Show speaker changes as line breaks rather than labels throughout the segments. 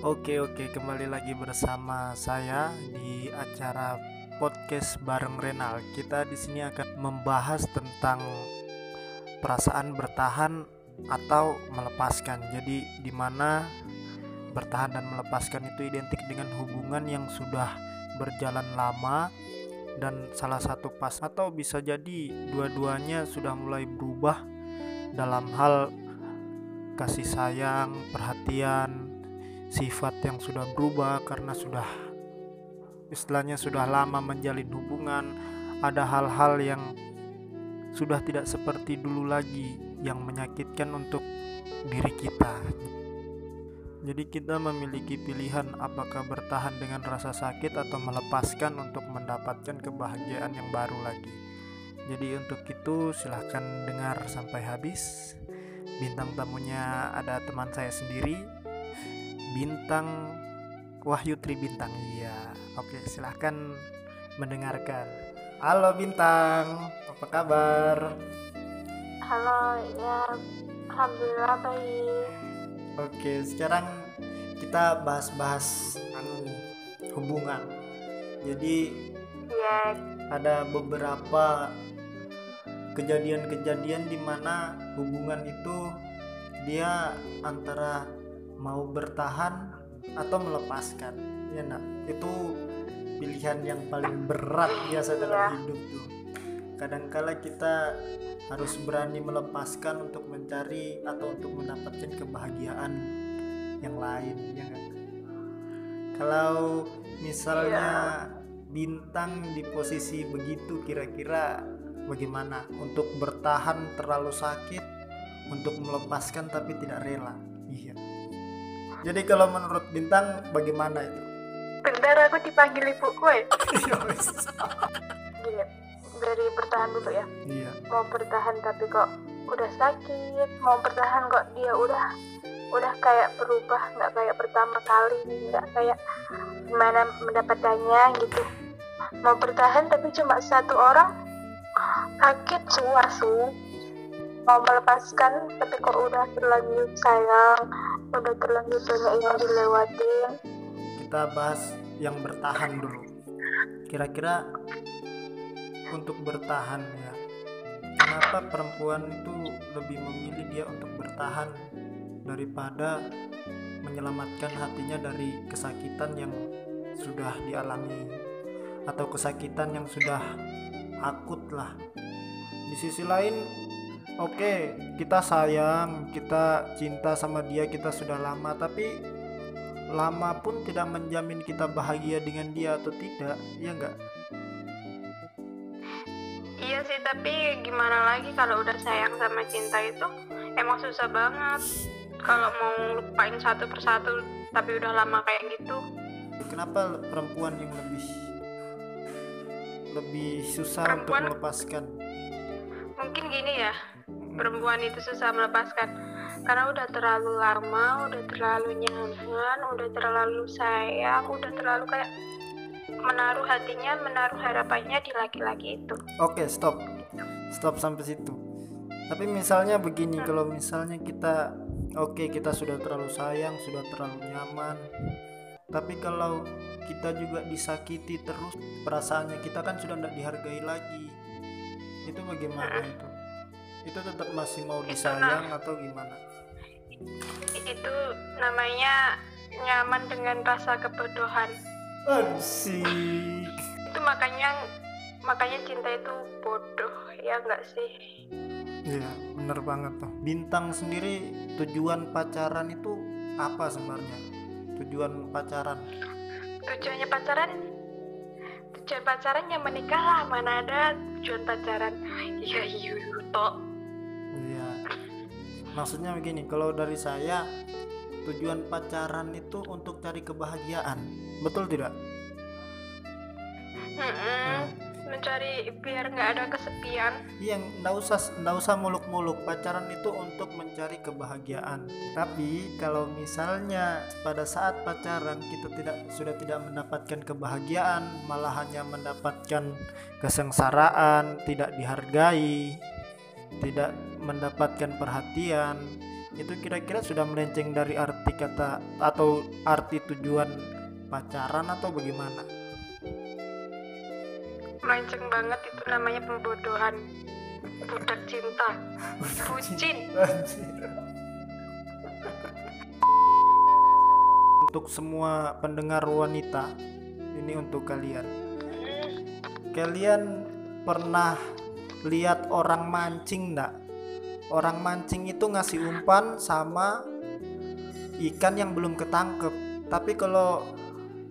Oke oke kembali lagi bersama saya di acara podcast bareng Renal. Kita di sini akan membahas tentang perasaan bertahan atau melepaskan. Jadi di mana bertahan dan melepaskan itu identik dengan hubungan yang sudah berjalan lama dan salah satu pas atau bisa jadi dua-duanya sudah mulai berubah dalam hal kasih sayang, perhatian, sifat yang sudah berubah karena sudah istilahnya sudah lama menjalin hubungan ada hal-hal yang sudah tidak seperti dulu lagi yang menyakitkan untuk diri kita. Jadi kita memiliki pilihan apakah bertahan dengan rasa sakit atau melepaskan untuk mendapatkan kebahagiaan yang baru lagi. Jadi untuk itu silahkan dengar sampai habis. Bintang tamunya ada teman saya sendiri Bintang Wahyu Tri Bintang. Iya oke silahkan mendengarkan. Halo Bintang. Apa kabar?
Halo ya alhamdulillah baik.
Oke sekarang kita bahas-bahas anu hubungan. Jadi
ya
ada beberapa kejadian-kejadian di mana hubungan itu dia antara mau bertahan atau melepaskan. Ya nak. Itu pilihan yang paling berat biasa dalam
Iya.
hidup tuh. Kadangkala kita harus berani melepaskan untuk mencari atau untuk mendapatkan kebahagiaan yang lain ya nggak? kalau misalnya bintang di posisi begitu kira-kira bagaimana? Untuk bertahan terlalu sakit untuk melepaskan tapi tidak rela. Iya jadi kalau menurut bintang bagaimana itu?
Bentar aku dipanggil ibuku ya
Iya,
gini dari bertahan dulu ya.
Iya.
Mau bertahan tapi kok udah sakit mau bertahan kok dia udah udah kayak berubah nggak kayak pertama kali nggak kayak gimana mendapatkannya gitu. Mau bertahan tapi cuma satu orang sakit suar su mau melepaskan tapi kok udah terlanjur sayang udah terlanjur banyak yang dilewatin.
Kita bahas yang bertahan dulu. Kira-kira untuk bertahan ya kenapa perempuan itu lebih memilih dia untuk bertahan daripada menyelamatkan hatinya dari kesakitan yang sudah dialami atau kesakitan yang sudah akut lah? Di sisi lain oke kita sayang kita cinta sama dia kita sudah lama tapi lama pun tidak menjamin kita bahagia dengan dia atau tidak ya enggak
Iya sih, tapi gimana lagi kalau udah sayang sama cinta itu emang susah banget. Kalau mau lupain satu persatu tapi udah lama kayak gitu.
kenapa perempuan yang lebih lebih susah
Perempuan-
untuk melepaskan
perempuan itu susah melepaskan. Karena udah terlalu lama, udah terlalu nyaman, udah terlalu sayang, udah terlalu kayak menaruh hatinya, menaruh harapannya di laki-laki itu.
oke stop. Stop sampai situ. Tapi misalnya begini kalau misalnya kita oke kita sudah terlalu sayang sudah terlalu nyaman tapi kalau kita juga disakiti terus perasaannya kita kan sudah tidak dihargai lagi. Itu bagaimana itu itu tetap masih mau
Itu
disayang atau gimana
Itu namanya nyaman dengan rasa kebodohan.
Asik.
itu makanya makanya cinta itu bodoh ya enggak sih
Iya, bener banget tuh. Bintang sendiri tujuan pacaran itu apa sebenarnya? Tujuan pacaran.
tujuannya pacaran tujuan pacaran yang menikah lah mana ada tujuan pacaran ya iya toh
Iya. Maksudnya begini, kalau dari saya tujuan pacaran itu untuk cari kebahagiaan. Betul tidak?
Mencari biar nggak ada kesepian
Iya, nggak usah nggak usah muluk-muluk. Pacaran itu untuk mencari kebahagiaan. Tapi kalau misalnya pada saat pacaran kita tidak sudah tidak mendapatkan kebahagiaan, malah hanya mendapatkan kesengsaraan, tidak dihargai, tidak mendapatkan perhatian, itu kira-kira sudah melenceng dari arti kata atau arti tujuan pacaran atau bagaimana?
Melenceng banget itu namanya pembodohan. Budak cinta. Bucin.
untuk semua pendengar wanita ini untuk kalian. Kalian pernah lihat orang mancing enggak orang mancing itu ngasih umpan sama ikan yang belum ketangkep. Tapi kalau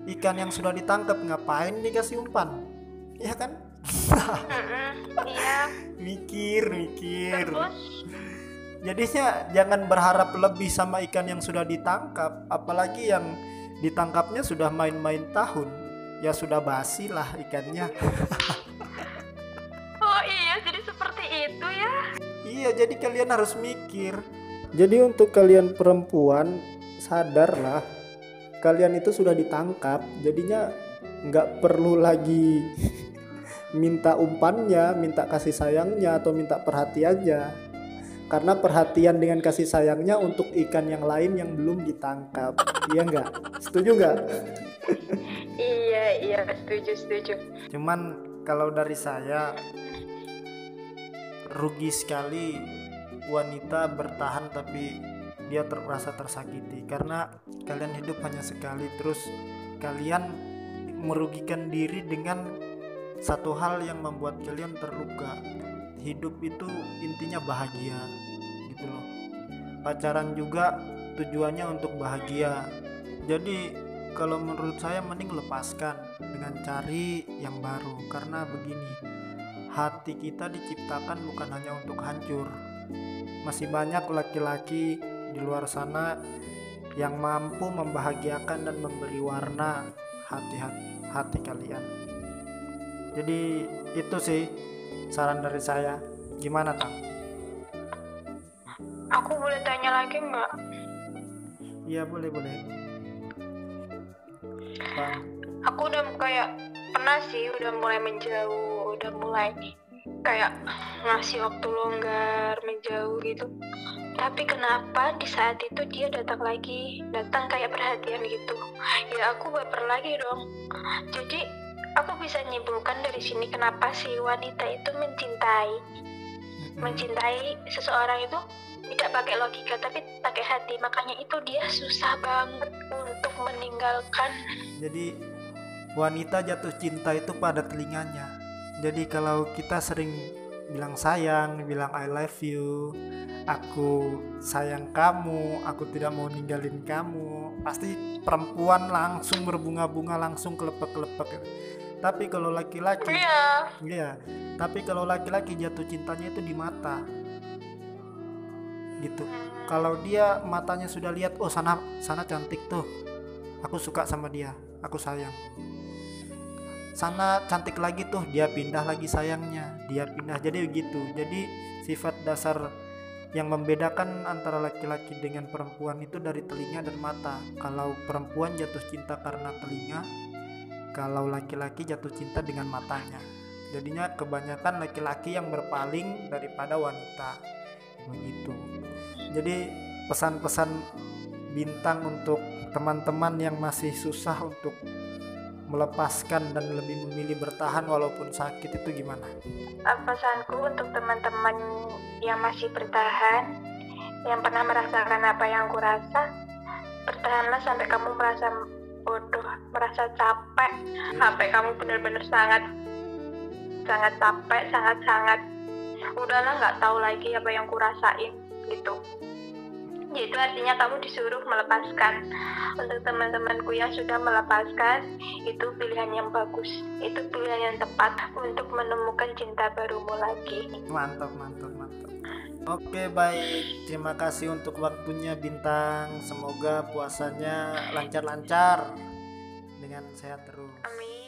ikan yang sudah ditangkap ngapain dikasih umpan? Ya kan?
Iya.
Mikir mikir.
Terus?
Jadinya jangan berharap lebih sama ikan yang sudah ditangkap apalagi yang ditangkapnya sudah main-main tahun. Ya sudah basi lah ikannya
iya jadi
kalian harus mikir. Jadi untuk kalian perempuan sadarlah. Kalian itu sudah ditangkap jadinya nggak perlu lagi minta umpannya minta kasih sayangnya atau minta perhatiannya. Karena perhatian dengan kasih sayangnya untuk ikan yang lain yang belum ditangkap. Iya nggak? Setuju nggak?
Iya iya setuju setuju.
Cuman kalau dari saya rugi sekali wanita bertahan tapi dia terasa tersakiti. Karena kalian hidup hanya sekali terus kalian merugikan diri dengan satu hal yang membuat kalian terluka. Hidup itu intinya bahagia gitu loh. Pacaran juga tujuannya untuk bahagia. Jadi kalau menurut saya mending lepaskan dengan cari yang baru. Karena begini hati kita diciptakan bukan hanya untuk hancur. Masih banyak laki-laki di luar sana yang mampu membahagiakan dan memberi warna hati-hati hati kalian. Jadi itu sih saran dari saya. Gimana tang?
Aku boleh tanya lagi nggak?
Iya boleh boleh. Bang.
aku udah kayak pernah sih udah mulai menjauh udah mulai kayak ngasih waktu longgar menjauh gitu. Tapi kenapa di saat itu dia datang lagi datang kayak perhatian gitu? Ya aku baper lagi dong. Jadi aku bisa nyimpulkan dari sini kenapa si wanita itu mencintai. Mencintai seseorang itu tidak pakai logika tapi pakai hati. Makanya itu dia susah banget untuk meninggalkan
jadi wanita jatuh cinta itu pada telinganya jadi kalau kita sering bilang sayang bilang I love you aku sayang kamu aku tidak mau ninggalin kamu pasti perempuan langsung berbunga-bunga langsung kelepek-kelepek. Tapi kalau laki-laki
iya.
iya. Tapi kalau laki-laki jatuh cintanya itu di mata. Gitu. Kalau dia matanya sudah lihat oh sana sana cantik tuh. Aku suka sama dia. Aku sayang sana cantik lagi tuh dia pindah lagi sayangnya dia pindah. Jadi begitu jadi sifat dasar yang membedakan antara laki-laki dengan perempuan itu dari telinga dan mata. Kalau perempuan jatuh cinta karena telinga kalau laki-laki jatuh cinta dengan matanya. Jadinya kebanyakan laki-laki yang berpaling daripada wanita. Begitu. Jadi pesan-pesan bintang untuk teman-teman yang masih susah untuk melepaskan dan lebih memilih bertahan walaupun sakit itu gimana?
Pesanku untuk teman-teman yang masih bertahan, yang pernah merasakan apa yang aku rasa, bertahanlah sampai kamu merasa bodoh merasa capek sampai kamu benar-benar sangat sangat capek sangat sangat udahlah nggak tahu lagi apa yang kurasain ya itu artinya kamu disuruh melepaskan untuk teman-temanku yang sudah melepaskan itu pilihan yang bagus itu pilihan yang tepat untuk menemukan cinta barumu lagi
mantap mantap mantap Oke baik, terima kasih untuk waktunya Bintang. Semoga puasanya lancar-lancar dengan sehat terus.
Amin.